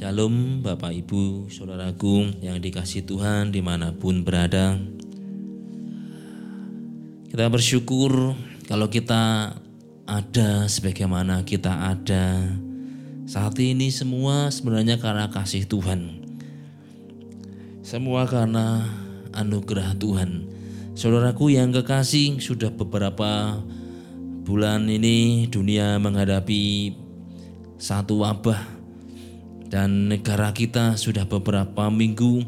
Shalom Bapak Ibu Saudaraku yang dikasih Tuhan di mana pun berada. Kita bersyukur kalau kita ada sebagaimana kita ada. Saat ini semua sebenarnya karena kasih Tuhan. Semua karena anugerah Tuhan. Saudaraku yang kekasih sudah beberapa bulan ini dunia menghadapi satu wabah dan negara kita sudah beberapa minggu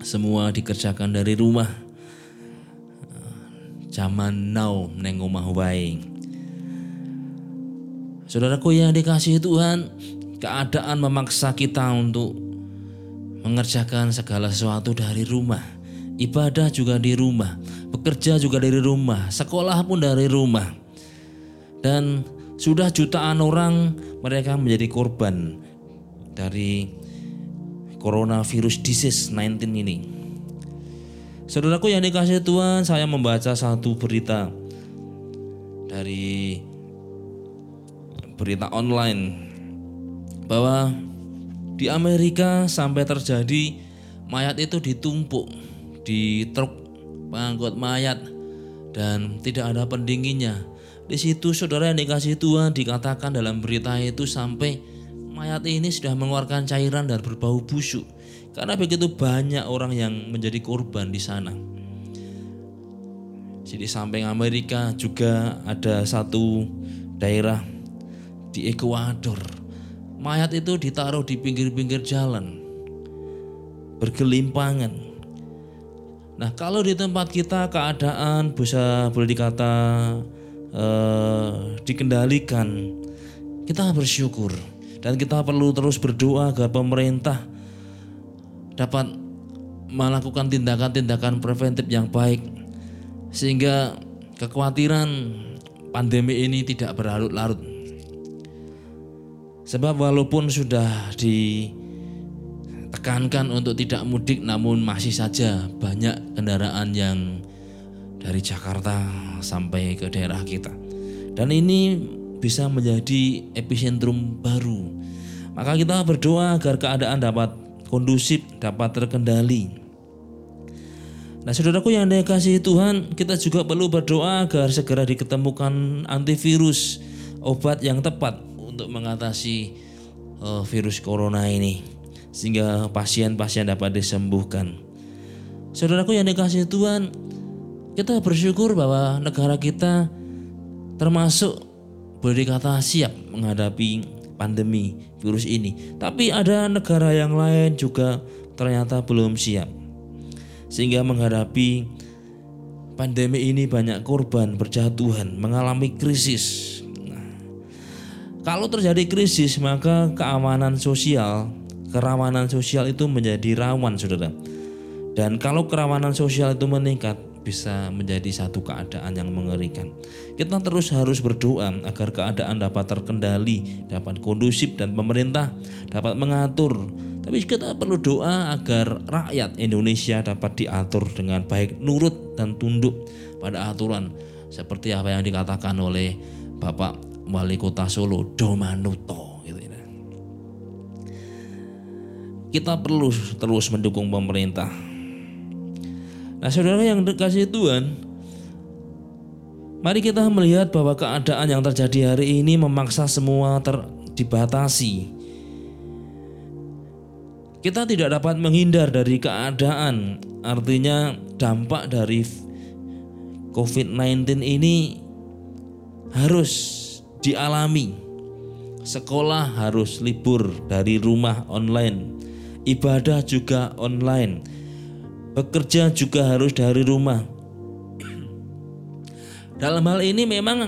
semua dikerjakan dari rumah. Zaman now neng omah wae. Saudaraku yang dikasihi Tuhan, keadaan memaksa kita untuk mengerjakan segala sesuatu dari rumah. Ibadah juga di rumah, bekerja juga dari rumah, sekolah pun dari rumah. Dan sudah jutaan orang mereka menjadi korban dari coronavirus disease 19 ini. Saudaraku yang dikasih Tuhan, saya membaca satu berita dari berita online bahwa di Amerika sampai terjadi mayat itu ditumpuk di truk pengangkut mayat dan tidak ada pendinginnya. Di situ saudara yang dikasih Tuhan dikatakan dalam berita itu sampai mayat ini sudah mengeluarkan cairan dan berbau busuk karena begitu banyak orang yang menjadi korban di sana. Di samping Amerika juga ada satu daerah di Ekuador. Mayat itu ditaruh di pinggir-pinggir jalan, bergelimpangan. Nah kalau di tempat kita keadaan bisa boleh dikata eh, dikendalikan, kita bersyukur dan kita perlu terus berdoa agar pemerintah dapat melakukan tindakan-tindakan preventif yang baik sehingga kekhawatiran pandemi ini tidak berlarut-larut. Sebab walaupun sudah ditekankan untuk tidak mudik namun masih saja banyak kendaraan yang dari Jakarta sampai ke daerah kita. Dan ini bisa menjadi epicentrum baru. Maka kita berdoa agar keadaan dapat kondusif, dapat terkendali. Nah saudaraku yang dikasihi Tuhan, kita juga perlu berdoa agar segera diketemukan antivirus, obat yang tepat untuk mengatasi uh, virus corona ini. Sehingga pasien-pasien dapat disembuhkan. Saudaraku yang dikasihi Tuhan, kita bersyukur bahwa negara kita termasuk boleh dikata siap menghadapi pandemi virus ini. Tapi ada negara yang lain juga ternyata belum siap. Sehingga menghadapi pandemi ini banyak korban berjatuhan, mengalami krisis. Nah, kalau terjadi krisis maka keamanan sosial, kerawanan sosial itu menjadi rawan Saudara. Dan kalau kerawanan sosial itu meningkat, bisa menjadi satu keadaan yang mengerikan. Kita terus harus berdoa agar keadaan dapat terkendali, dapat kondusif dan pemerintah dapat mengatur. Tapi kita perlu doa agar rakyat Indonesia dapat diatur dengan baik, nurut dan tunduk pada aturan seperti apa yang dikatakan oleh Bapak Wali Kota Solo Domanuto gitu ya. Kita perlu terus mendukung pemerintah Nah saudara yang dikasih Tuhan Mari kita melihat bahwa keadaan yang terjadi hari ini memaksa semua ter dibatasi. Kita tidak dapat menghindar dari keadaan Artinya dampak dari COVID-19 ini harus dialami. Sekolah harus libur dari rumah online Ibadah juga online Bekerja juga harus dari rumah. Dalam hal ini memang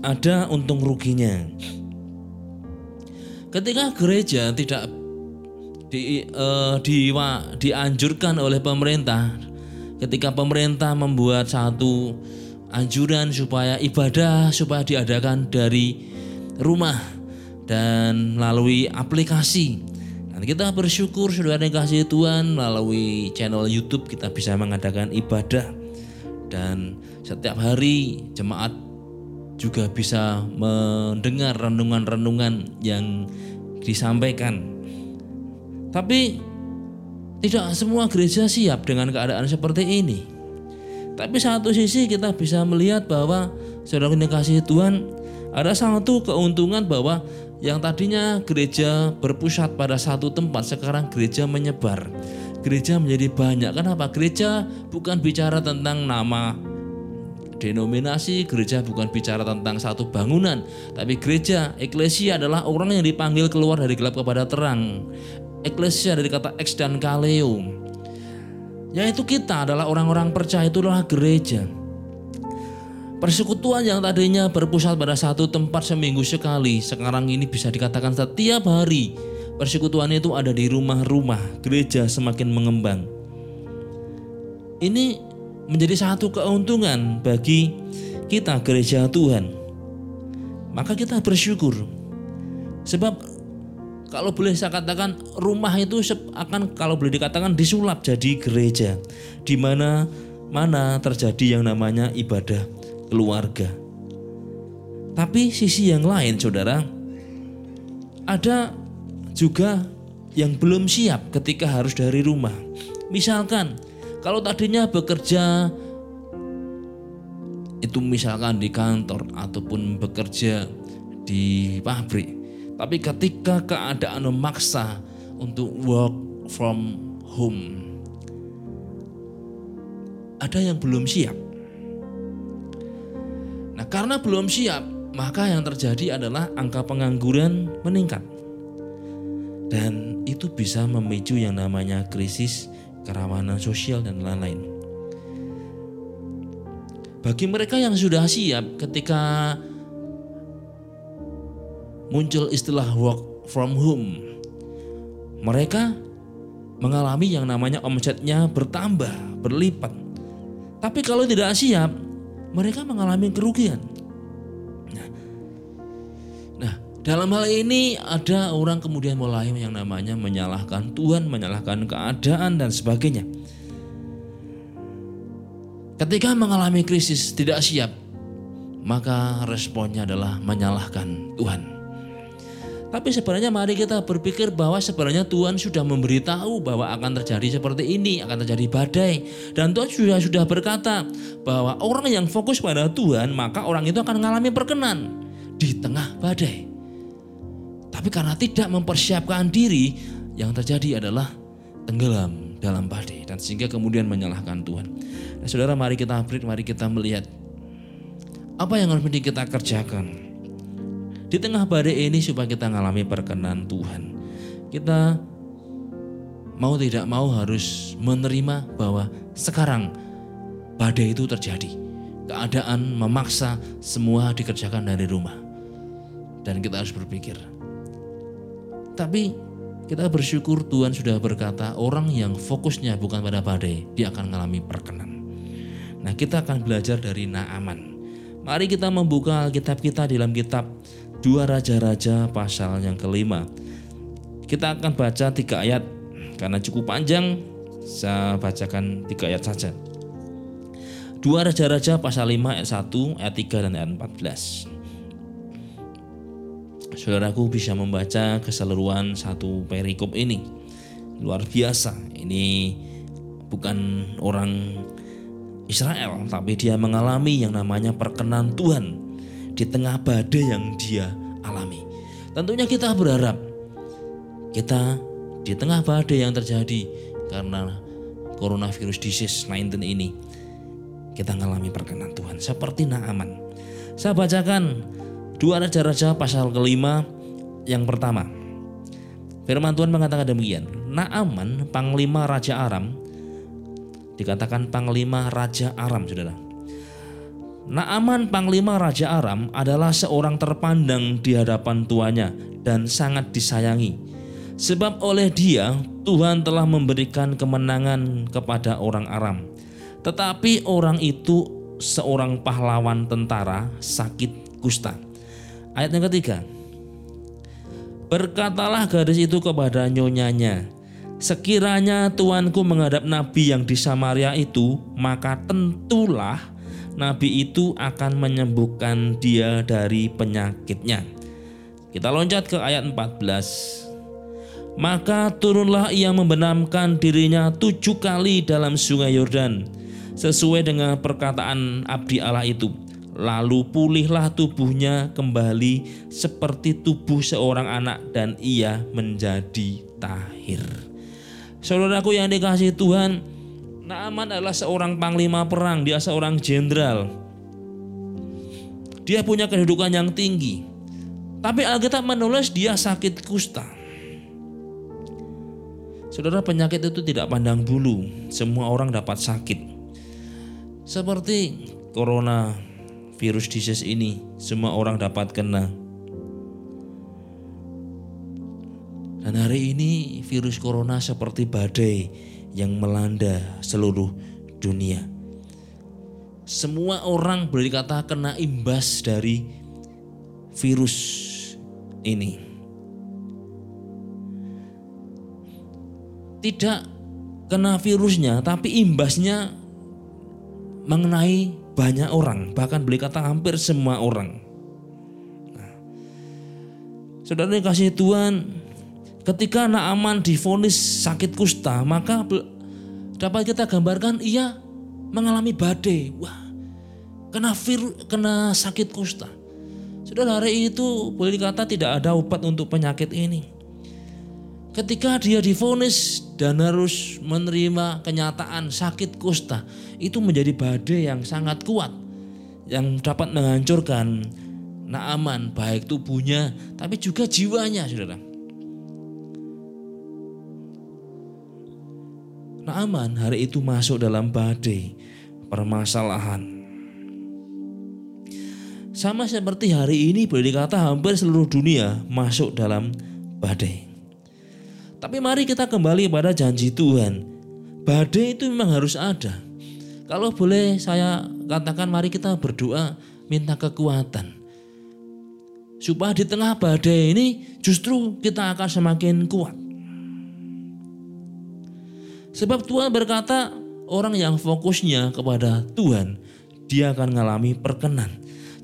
ada untung ruginya. Ketika gereja tidak di, uh, di, dianjurkan oleh pemerintah, ketika pemerintah membuat satu anjuran supaya ibadah supaya diadakan dari rumah dan melalui aplikasi dan kita bersyukur sudah ada kasih Tuhan melalui channel YouTube. Kita bisa mengadakan ibadah. Dan setiap hari jemaat juga bisa mendengar renungan-renungan yang disampaikan. Tapi tidak semua gereja siap dengan keadaan seperti ini. Tapi satu sisi kita bisa melihat bahwa saudara kasih Tuhan ada satu keuntungan bahwa yang tadinya gereja berpusat pada satu tempat sekarang gereja menyebar. Gereja menjadi banyak. Kenapa? Gereja bukan bicara tentang nama denominasi, gereja bukan bicara tentang satu bangunan, tapi gereja, eklesia adalah orang yang dipanggil keluar dari gelap kepada terang. Eklesia dari kata ex dan kaleo. Yaitu kita adalah orang-orang percaya itu adalah gereja. Persekutuan yang tadinya berpusat pada satu tempat seminggu sekali, sekarang ini bisa dikatakan setiap hari. Persekutuan itu ada di rumah-rumah, gereja semakin mengembang. Ini menjadi satu keuntungan bagi kita gereja Tuhan. Maka kita bersyukur. Sebab kalau boleh saya katakan rumah itu akan kalau boleh dikatakan disulap jadi gereja di mana mana terjadi yang namanya ibadah keluarga. Tapi sisi yang lain Saudara, ada juga yang belum siap ketika harus dari rumah. Misalkan kalau tadinya bekerja itu misalkan di kantor ataupun bekerja di pabrik, tapi ketika keadaan memaksa untuk work from home, ada yang belum siap. Nah, karena belum siap, maka yang terjadi adalah angka pengangguran meningkat. Dan itu bisa memicu yang namanya krisis kerawanan sosial dan lain-lain. Bagi mereka yang sudah siap ketika muncul istilah work from home, mereka mengalami yang namanya omsetnya bertambah, berlipat. Tapi kalau tidak siap, mereka mengalami kerugian. Nah, nah, dalam hal ini ada orang kemudian mulai yang namanya menyalahkan Tuhan, menyalahkan keadaan dan sebagainya. Ketika mengalami krisis tidak siap, maka responnya adalah menyalahkan Tuhan. Tapi sebenarnya mari kita berpikir bahwa sebenarnya Tuhan sudah memberitahu bahwa akan terjadi seperti ini, akan terjadi badai. Dan Tuhan sudah sudah berkata bahwa orang yang fokus pada Tuhan, maka orang itu akan mengalami perkenan di tengah badai. Tapi karena tidak mempersiapkan diri, yang terjadi adalah tenggelam dalam badai dan sehingga kemudian menyalahkan Tuhan. Nah, saudara, mari kita break, mari kita melihat apa yang harus kita kerjakan di tengah badai ini supaya kita mengalami perkenan Tuhan. Kita mau tidak mau harus menerima bahwa sekarang badai itu terjadi. Keadaan memaksa semua dikerjakan dari rumah. Dan kita harus berpikir. Tapi kita bersyukur Tuhan sudah berkata orang yang fokusnya bukan pada badai, dia akan mengalami perkenan. Nah kita akan belajar dari Naaman. Mari kita membuka Alkitab kita dalam kitab Dua Raja-Raja pasal yang kelima. Kita akan baca tiga ayat karena cukup panjang. Saya bacakan tiga ayat saja. Dua Raja-Raja pasal 5 ayat 1, ayat 3 dan ayat 14. Saudaraku bisa membaca keseluruhan satu perikop ini. Luar biasa. Ini bukan orang Israel, tapi dia mengalami yang namanya perkenan Tuhan di tengah badai yang dia alami. Tentunya kita berharap kita di tengah badai yang terjadi karena coronavirus disease 19 ini kita mengalami perkenan Tuhan seperti Naaman. Saya bacakan dua raja-raja pasal kelima yang pertama. Firman Tuhan mengatakan demikian. Naaman panglima raja Aram dikatakan panglima raja Aram Saudara. Naaman Panglima Raja Aram adalah seorang terpandang di hadapan tuannya dan sangat disayangi. Sebab oleh dia Tuhan telah memberikan kemenangan kepada orang Aram. Tetapi orang itu seorang pahlawan tentara sakit kusta. Ayat yang ketiga. Berkatalah gadis itu kepada nyonyanya, Sekiranya tuanku menghadap nabi yang di Samaria itu, maka tentulah nabi itu akan menyembuhkan dia dari penyakitnya. Kita loncat ke ayat 14. Maka turunlah ia membenamkan dirinya tujuh kali dalam sungai Yordan, sesuai dengan perkataan abdi Allah itu. Lalu pulihlah tubuhnya kembali seperti tubuh seorang anak dan ia menjadi tahir. Saudaraku yang dikasih Tuhan, Naaman adalah seorang panglima perang, dia seorang jenderal. Dia punya kedudukan yang tinggi. Tapi Alkitab menulis dia sakit kusta. Saudara penyakit itu tidak pandang bulu, semua orang dapat sakit. Seperti corona virus disease ini semua orang dapat kena. Dan hari ini virus corona seperti badai yang melanda seluruh dunia. Semua orang boleh dikata kena imbas dari virus ini. Tidak kena virusnya, tapi imbasnya mengenai banyak orang, bahkan boleh kata hampir semua orang. Nah, saudara kasih Tuhan, ketika Naaman difonis sakit kusta, maka dapat kita gambarkan ia mengalami badai. Wah, kena virus, kena sakit kusta. Saudara hari itu boleh dikata tidak ada obat untuk penyakit ini. Ketika dia difonis dan harus menerima kenyataan sakit kusta, itu menjadi badai yang sangat kuat yang dapat menghancurkan Naaman baik tubuhnya tapi juga jiwanya Saudara. Naaman hari itu masuk dalam badai permasalahan. Sama seperti hari ini boleh dikata hampir seluruh dunia masuk dalam badai. Tapi mari kita kembali pada janji Tuhan. Badai itu memang harus ada. Kalau boleh saya katakan mari kita berdoa minta kekuatan. Supaya di tengah badai ini justru kita akan semakin kuat. Sebab Tuhan berkata orang yang fokusnya kepada Tuhan dia akan mengalami perkenan.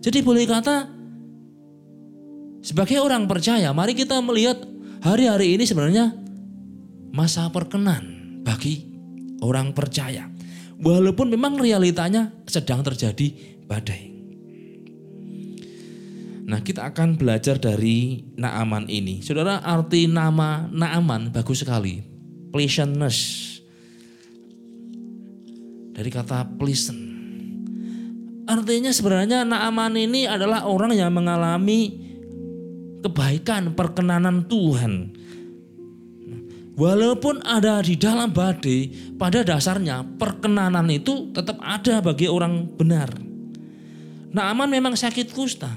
Jadi boleh kata sebagai orang percaya mari kita melihat hari-hari ini sebenarnya masa perkenan bagi orang percaya. Walaupun memang realitanya sedang terjadi badai. Nah kita akan belajar dari Naaman ini. Saudara arti nama Naaman bagus sekali. Pleasantness. Dari kata pleasant. Artinya sebenarnya Naaman ini adalah orang yang mengalami kebaikan, perkenanan Tuhan. Walaupun ada di dalam badai, pada dasarnya perkenanan itu tetap ada bagi orang benar. Naaman memang sakit kusta.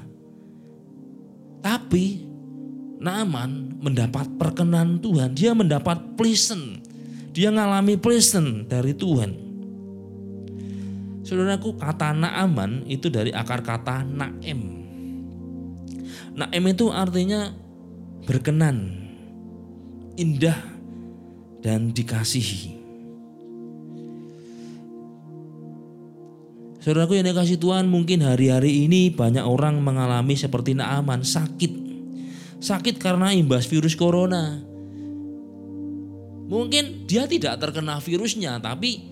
Tapi Naaman mendapat perkenan Tuhan. Dia mendapat pleasant. Dia mengalami pleasant dari Tuhan. Saudaraku kata Naaman itu dari akar kata Naem. Naem itu artinya berkenan, indah, dan dikasihi. Saudaraku yang dikasih Tuhan mungkin hari-hari ini banyak orang mengalami seperti Naaman sakit. Sakit karena imbas virus corona. Mungkin dia tidak terkena virusnya tapi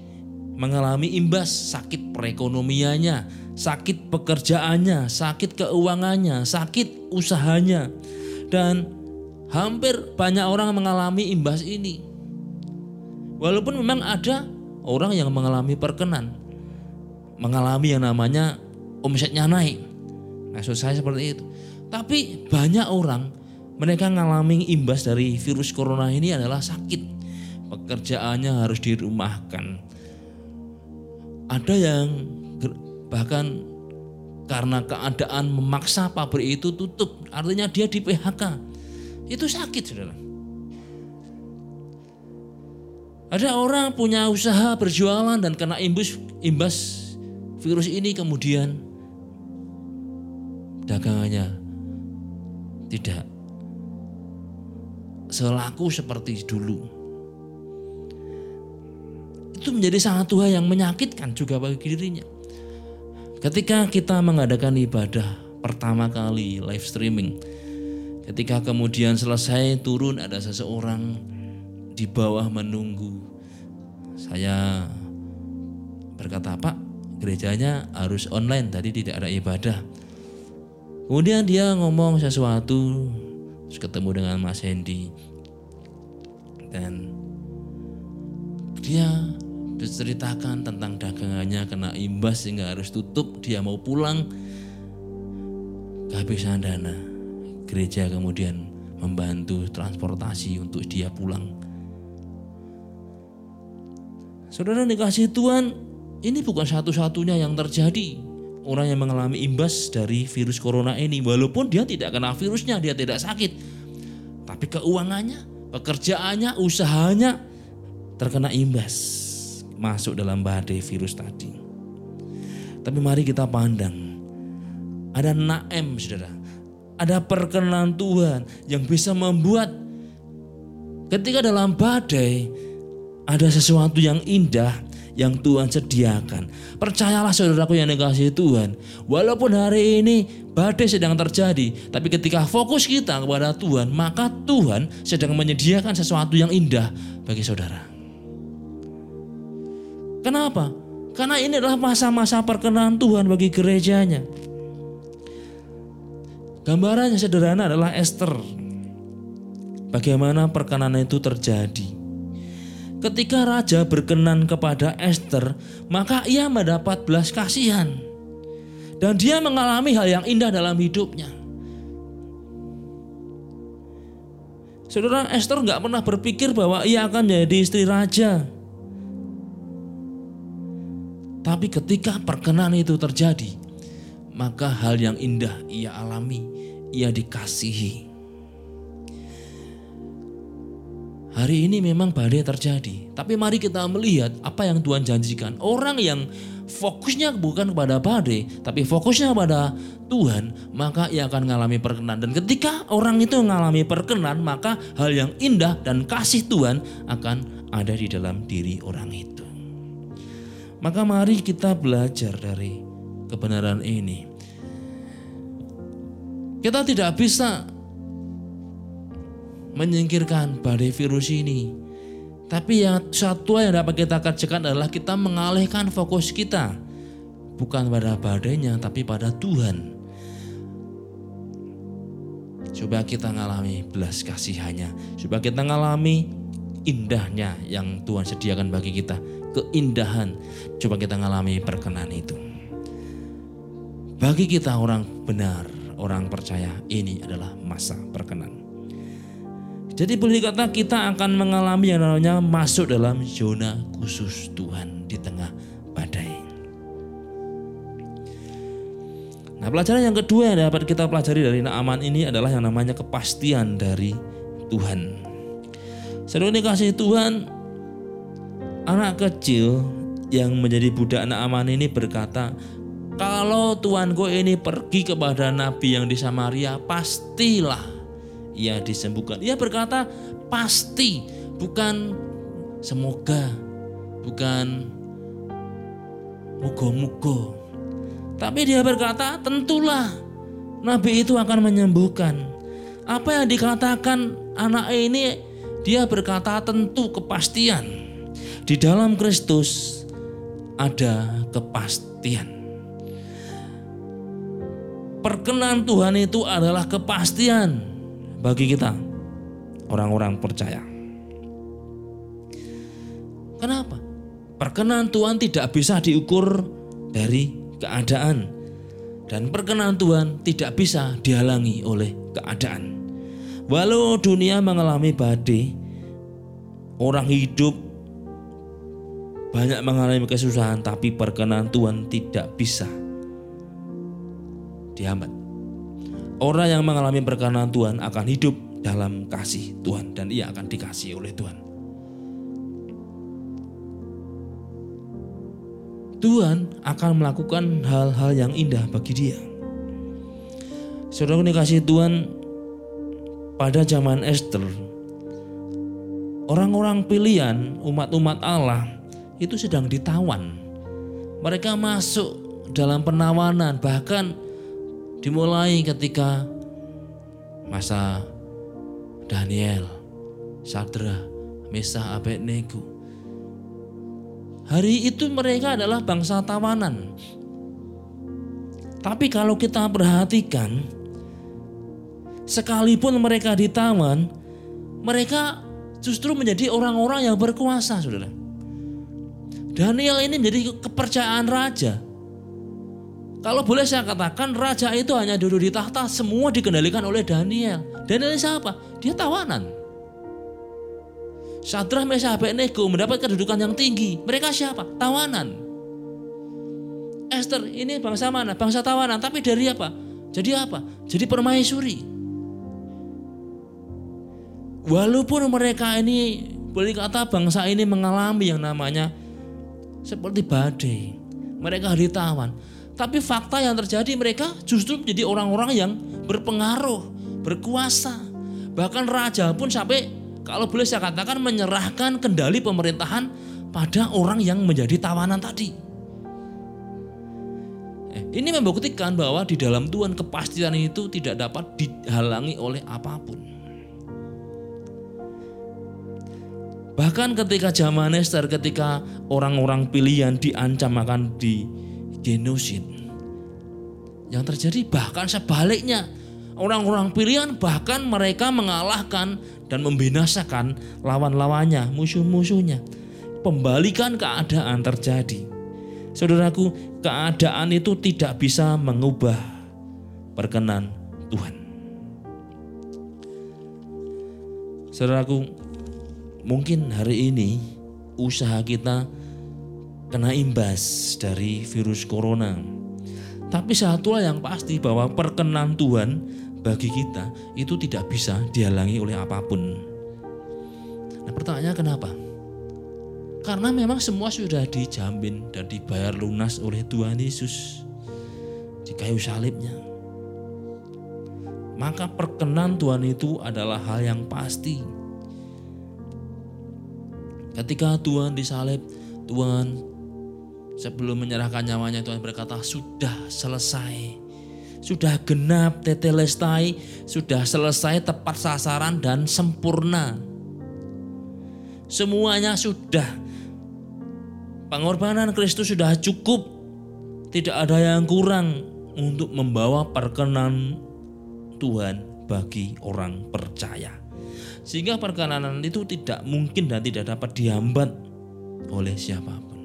mengalami imbas sakit perekonomiannya, sakit pekerjaannya, sakit keuangannya, sakit usahanya. Dan hampir banyak orang mengalami imbas ini. Walaupun memang ada orang yang mengalami perkenan, mengalami yang namanya omsetnya naik. Maksud saya seperti itu. Tapi banyak orang mereka mengalami imbas dari virus corona ini adalah sakit. Pekerjaannya harus dirumahkan. Ada yang bahkan karena keadaan memaksa pabrik itu tutup, artinya dia di PHK. Itu sakit, Saudara. Ada orang punya usaha berjualan dan kena imbas imbas virus ini kemudian dagangannya tidak selaku seperti dulu. Itu menjadi satu hal yang menyakitkan juga bagi dirinya. Ketika kita mengadakan ibadah pertama kali live streaming, Ketika kemudian selesai turun ada seseorang di bawah menunggu. Saya berkata, "Pak, gerejanya harus online, tadi tidak ada ibadah." Kemudian dia ngomong sesuatu, terus ketemu dengan Mas Hendy. Dan dia diceritakan tentang dagangannya kena imbas sehingga harus tutup, dia mau pulang kehabisan dana. Gereja kemudian membantu transportasi untuk dia pulang. Saudara dikasih Tuhan, ini bukan satu-satunya yang terjadi orang yang mengalami imbas dari virus corona ini walaupun dia tidak kena virusnya dia tidak sakit tapi keuangannya pekerjaannya usahanya terkena imbas masuk dalam badai virus tadi tapi mari kita pandang ada naem saudara ada perkenan Tuhan yang bisa membuat ketika dalam badai ada sesuatu yang indah yang Tuhan sediakan. Percayalah saudaraku yang dikasih Tuhan. Walaupun hari ini badai sedang terjadi, tapi ketika fokus kita kepada Tuhan, maka Tuhan sedang menyediakan sesuatu yang indah bagi saudara. Kenapa? Karena ini adalah masa-masa perkenan Tuhan bagi gerejanya. Gambarannya sederhana adalah Esther. Bagaimana perkenan itu terjadi? Ketika raja berkenan kepada Esther, maka ia mendapat belas kasihan. Dan dia mengalami hal yang indah dalam hidupnya. Saudara Esther nggak pernah berpikir bahwa ia akan menjadi istri raja. Tapi ketika perkenan itu terjadi, maka hal yang indah ia alami, ia dikasihi. Hari ini memang badai terjadi, tapi mari kita melihat apa yang Tuhan janjikan. Orang yang fokusnya bukan kepada badai, tapi fokusnya kepada Tuhan, maka ia akan mengalami perkenan. Dan ketika orang itu mengalami perkenan, maka hal yang indah dan kasih Tuhan akan ada di dalam diri orang itu. Maka mari kita belajar dari kebenaran ini. Kita tidak bisa menyingkirkan badai virus ini. Tapi yang satu yang dapat kita kerjakan adalah kita mengalihkan fokus kita bukan pada badainya tapi pada Tuhan. Coba kita ngalami belas kasihannya, coba kita ngalami indahnya yang Tuhan sediakan bagi kita, keindahan. Coba kita ngalami perkenan itu. Bagi kita orang benar, orang percaya, ini adalah masa perkenan. Jadi boleh dikata kita akan mengalami yang namanya masuk dalam zona khusus Tuhan di tengah badai. Nah pelajaran yang kedua yang dapat kita pelajari dari Naaman ini adalah yang namanya kepastian dari Tuhan. Saudara kasih Tuhan, anak kecil yang menjadi budak Naaman ini berkata, kalau Tuanku ini pergi kepada nabi yang di Samaria, pastilah ia disembuhkan. Ia berkata pasti, bukan semoga, bukan mugo-mugo. Tapi dia berkata tentulah nabi itu akan menyembuhkan. Apa yang dikatakan anak ini dia berkata tentu kepastian. Di dalam Kristus ada kepastian. Perkenan Tuhan itu adalah kepastian bagi kita orang-orang percaya. Kenapa? Perkenan Tuhan tidak bisa diukur dari keadaan dan perkenan Tuhan tidak bisa dihalangi oleh keadaan. Walau dunia mengalami badai, orang hidup banyak mengalami kesusahan, tapi perkenan Tuhan tidak bisa dihambat. Orang yang mengalami perkenan Tuhan akan hidup dalam kasih Tuhan dan ia akan dikasih oleh Tuhan. Tuhan akan melakukan hal-hal yang indah bagi dia. Saudara dikasih Tuhan pada zaman Esther, orang-orang pilihan umat-umat Allah itu sedang ditawan. Mereka masuk dalam penawanan bahkan Dimulai ketika masa Daniel, Sadra, Mesa, Abednego. Hari itu mereka adalah bangsa tawanan. Tapi kalau kita perhatikan, sekalipun mereka ditawan, mereka justru menjadi orang-orang yang berkuasa, saudara. Daniel ini menjadi kepercayaan raja. Kalau boleh saya katakan raja itu hanya duduk di tahta semua dikendalikan oleh Daniel. Daniel siapa? Dia tawanan. Sadrah Mesa Abednego mendapat kedudukan yang tinggi. Mereka siapa? Tawanan. Esther ini bangsa mana? Bangsa tawanan. Tapi dari apa? Jadi apa? Jadi permaisuri. Walaupun mereka ini boleh kata bangsa ini mengalami yang namanya seperti badai. Mereka ditawan tapi fakta yang terjadi mereka justru menjadi orang-orang yang berpengaruh, berkuasa. Bahkan raja pun sampai kalau boleh saya katakan menyerahkan kendali pemerintahan pada orang yang menjadi tawanan tadi. Eh, ini membuktikan bahwa di dalam Tuhan kepastian itu tidak dapat dihalangi oleh apa pun. Bahkan ketika zaman Esther, ketika orang-orang pilihan diancam akan di genosid. Yang terjadi bahkan sebaliknya, orang-orang pilihan bahkan mereka mengalahkan dan membinasakan lawan-lawannya, musuh-musuhnya. Pembalikan keadaan terjadi. Saudaraku, keadaan itu tidak bisa mengubah perkenan Tuhan. Saudaraku, mungkin hari ini usaha kita kena imbas dari virus corona. Tapi satu hal yang pasti bahwa perkenan Tuhan bagi kita itu tidak bisa dihalangi oleh apa pun. Nah pertanyaannya kenapa? Karena memang semua sudah dijamin dan dibayar lunas oleh Tuhan Yesus di kayu salibnya. Maka perkenan Tuhan itu adalah hal yang pasti. Ketika Tuhan disalib, Tuhan Sebelum menyerahkan nyawanya Tuhan berkata sudah selesai. Sudah genap tetelestai, sudah selesai tepat sasaran dan sempurna. Semuanya sudah. Pengorbanan Kristus sudah cukup. Tidak ada yang kurang untuk membawa perkenan Tuhan bagi orang percaya. Sehingga perkenanan itu tidak mungkin dan tidak dapat dihambat oleh siapa pun.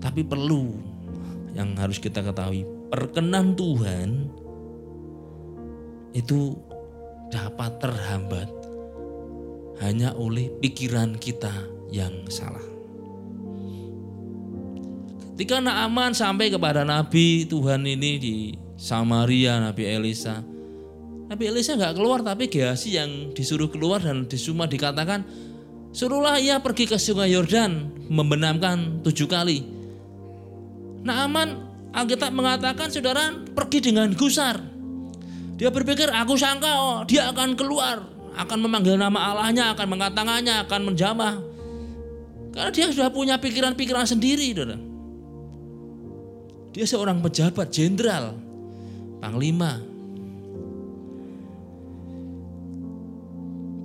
Tapi perlu yang harus kita ketahui, perkenan Tuhan itu dapat terhambat hanya oleh pikiran kita yang salah. Ketika Naaman sampai kepada Nabi Tuhan ini di Samaria, Nabi Elisa. Nabi Elisa nggak keluar tapi Gehazi yang disuruh keluar dan disuma dikatakan suruhlah ia pergi ke sungai Yordan membenamkan tujuh kali. Naaman Alkitab mengatakan saudara pergi dengan gusar. Dia berpikir aku sangka oh, dia akan keluar, akan memanggil nama Allahnya, akan mengangkat tangannya, akan menjamah. Karena dia sudah punya pikiran-pikiran sendiri, saudara. Dia seorang pejabat jenderal, panglima.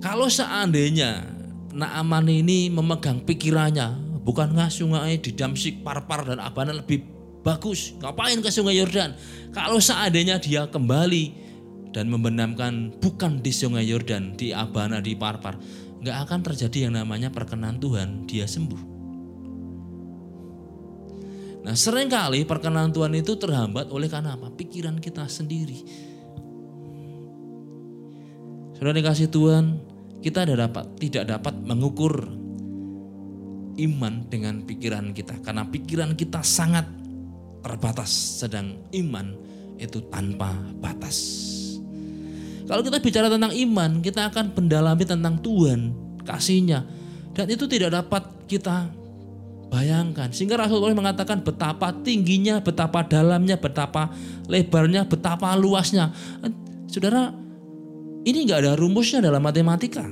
Kalau seandainya Naaman ini memegang pikirannya, bukan ngah sungai di Damsik, Parpar dan Abana lebih bagus. Ngapain ke sungai Yordan? Kalau seandainya dia kembali dan membenamkan bukan di sungai Yordan, di Abana, di Parpar, nggak akan terjadi yang namanya perkenan Tuhan, dia sembuh. Nah sering kali perkenan Tuhan itu terhambat oleh karena apa? Pikiran kita sendiri. Sudah dikasih Tuhan, kita tidak dapat tidak dapat mengukur iman dengan pikiran kita karena pikiran kita sangat terbatas sedang iman itu tanpa batas. Kalau kita bicara tentang iman, kita akan mendalami tentang Tuhan, kasihnya. Dan itu tidak dapat kita bayangkan. Sehingga Rasulullah mengatakan betapa tingginya, betapa dalamnya, betapa lebarnya, betapa luasnya. Saudara, ini nggak ada rumusnya dalam matematika.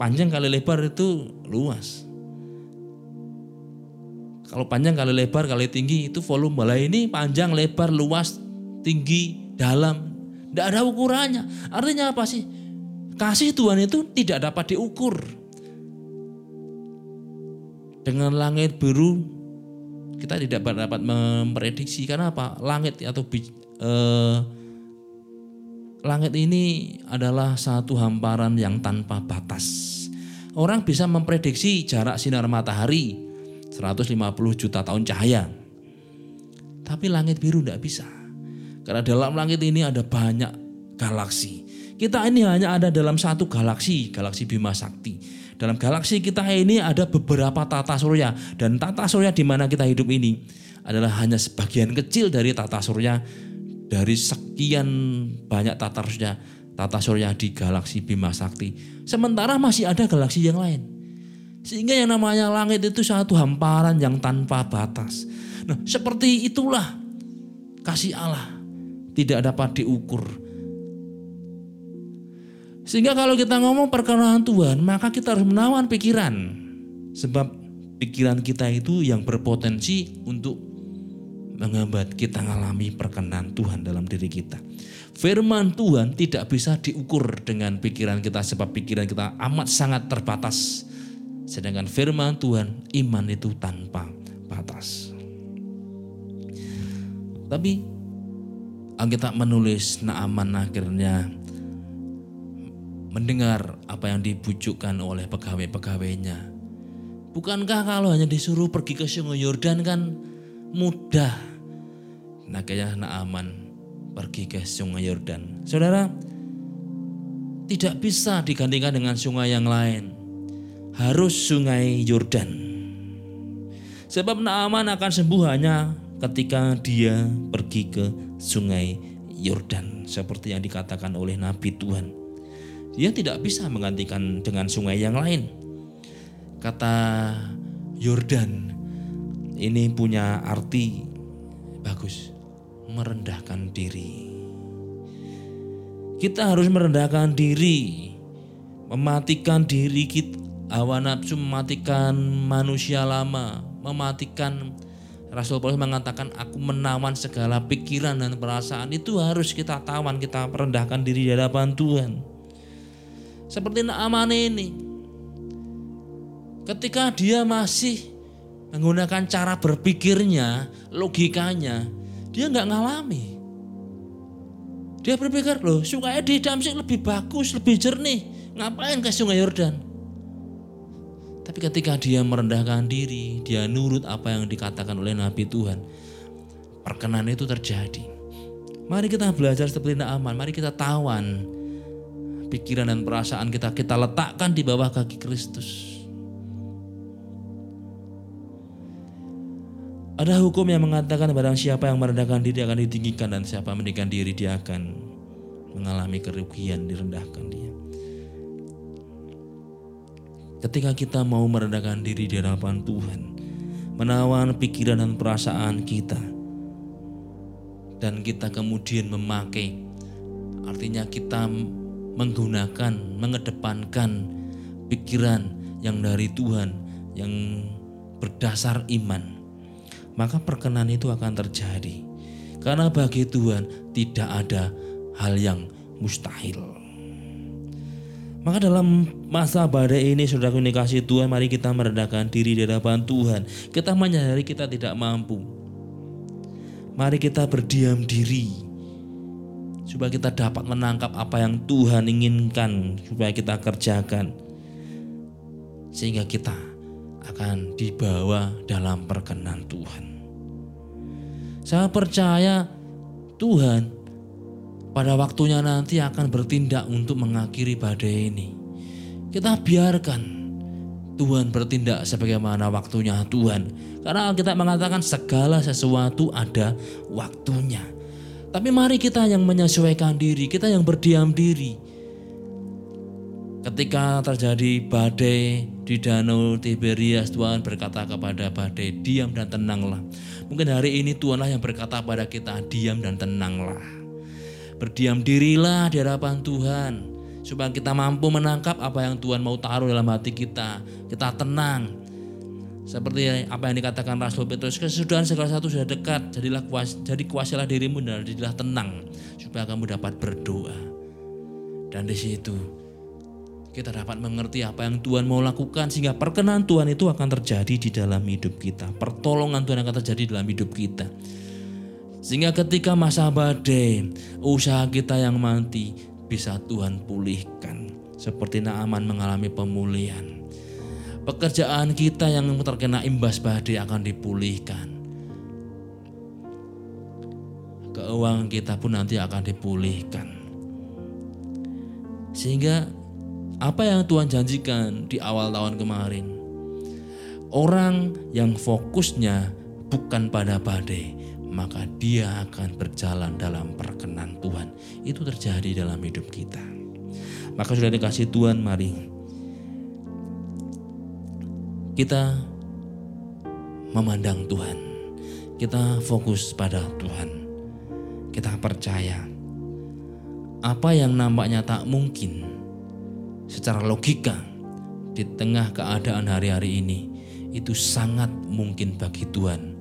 Panjang kali lebar itu luas. Kalau panjang kali lebar kali tinggi itu volume. Lah ini panjang, lebar, luas, tinggi, dalam Tidak ada ukurannya. Artinya apa sih? Kasih Tuhan itu tidak dapat diukur. Dengan langit biru kita tidak dapat memprediksi karena apa? Langit atau eh, langit ini adalah satu hamparan yang tanpa batas. Orang bisa memprediksi jarak sinar matahari 150 juta tahun cahaya. Tapi langit biru tidak bisa. Karena dalam langit ini ada banyak galaksi. Kita ini hanya ada dalam satu galaksi, galaksi Bima Sakti. Dalam galaksi kita ini ada beberapa tata surya dan tata surya di mana kita hidup ini adalah hanya sebagian kecil dari tata surya dari sekian banyak tata surya tata surya di galaksi Bima Sakti. Sementara masih ada galaksi yang lain. Sehingga yang namanya langit itu satu hamparan yang tanpa batas. Nah, seperti itulah kasih Allah tidak dapat diukur. Sehingga kalau kita ngomong perkenalan Tuhan, maka kita harus menawan pikiran. Sebab pikiran kita itu yang berpotensi untuk menghambat kita mengalami perkenan Tuhan dalam diri kita. Firman Tuhan tidak bisa diukur dengan pikiran kita sebab pikiran kita amat sangat terbatas. Sedangkan firman Tuhan iman itu tanpa batas. Tapi Alkitab menulis Naaman akhirnya mendengar apa yang dibujukan oleh pegawai-pegawainya. Bukankah kalau hanya disuruh pergi ke sungai Yordan kan mudah? Kayaknya Naaman pergi ke sungai Yordan. Saudara, tidak bisa digantikan dengan sungai yang lain. Harus sungai Yordan. Sebab Naaman akan sembuh hanya ketika dia pergi ke sungai Yordan. Seperti yang dikatakan oleh Nabi Tuhan. Dia tidak bisa menggantikan dengan sungai yang lain. Kata Yordan ini punya arti bagus merendahkan diri. Kita harus merendahkan diri, mematikan diri kita, hawa nafsu mematikan manusia lama, mematikan Rasul Paulus mengatakan aku menawan segala pikiran dan perasaan itu harus kita tawan, kita merendahkan diri di hadapan Tuhan. Seperti Naaman ini. Ketika dia masih menggunakan cara berpikirnya, logikanya, dia nggak ngalami. Dia berpikir loh sungai di Damsik lebih bagus, lebih jernih. Ngapain ke sungai Yordan? Tapi ketika dia merendahkan diri, dia nurut apa yang dikatakan oleh Nabi Tuhan. Perkenan itu terjadi. Mari kita belajar seperti Naaman, mari kita tawan pikiran dan perasaan kita kita letakkan di bawah kaki Kristus. Ada hukum yang mengatakan barang siapa yang merendahkan diri akan ditinggikan dan siapa meninggikan diri dia akan mengalami kerugian direndahkan dia. Ketika kita mau merendahkan diri di hadapan Tuhan, menawan pikiran dan perasaan kita, dan kita kemudian memakai, artinya kita menggunakan, mengedepankan pikiran yang dari Tuhan, yang berdasar iman maka perkenan itu akan terjadi. Karena bagi Tuhan tidak ada hal yang mustahil. Maka dalam masa badai ini saudara komunikasi Tuhan mari kita merendahkan diri di hadapan Tuhan. Kita menyadari kita tidak mampu. Mari kita berdiam diri supaya kita dapat menangkap apa yang Tuhan inginkan supaya kita kerjakan. Sehingga kita akan dibawa dalam perkenan Tuhan. Saya percaya Tuhan pada waktunya nanti akan bertindak untuk mengakhiri badai ini. Kita biarkan Tuhan bertindak sebagaimana waktunya Tuhan. Karena kita mengatakan segala sesuatu ada waktunya. Tapi mari kita yang menyesuaikan diri, kita yang berdiam diri. Ketika terjadi badai di danau Tiberias, Tuhan berkata kepada badai, diam dan tenanglah. Mungkin hari ini Tuhanlah yang berkata pada kita, diam dan tenanglah. Berdiam dirilah di hadapan Tuhan. Supaya kita mampu menangkap apa yang Tuhan mau taruh dalam hati kita. Kita tenang. Seperti apa yang dikatakan Rasul Petrus, kesudahan segala satu sudah dekat, jadilah kuas, jadi kuasalah dirimu dan jadilah tenang supaya kamu dapat berdoa. Dan di situ kita dapat mengerti apa yang Tuhan mau lakukan sehingga perkenan Tuhan itu akan terjadi di dalam hidup kita. Pertolongan Tuhan akan terjadi dalam hidup kita. Sehingga ketika masa badai, usaha kita yang mati bisa Tuhan pulihkan. Seperti Naaman mengalami pemulihan pekerjaan kita yang terkena imbas badai akan dipulihkan. Keuangan kita pun nanti akan dipulihkan. Sehingga apa yang Tuhan janjikan di awal tahun kemarin, orang yang fokusnya bukan pada badai, maka dia akan berjalan dalam perkenan Tuhan. Itu terjadi dalam hidup kita. Maka sudah dikasih Tuhan, mari kita memandang Tuhan. Kita fokus pada Tuhan. Kita percaya apa yang nampaknya tak mungkin secara logika di tengah keadaan hari-hari ini itu sangat mungkin bagi Tuhan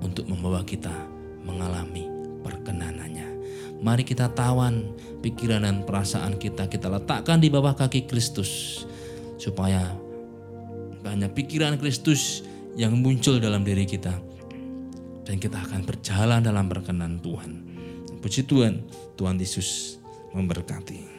untuk membawa kita mengalami perkenanannya. Mari kita tawan pikiran dan perasaan kita kita letakkan di bawah kaki Kristus supaya hanya pikiran Kristus yang muncul dalam diri kita. Dan kita akan berjalan dalam perkenan Tuhan. Puji Tuhan, Tuhan Yesus memberkati.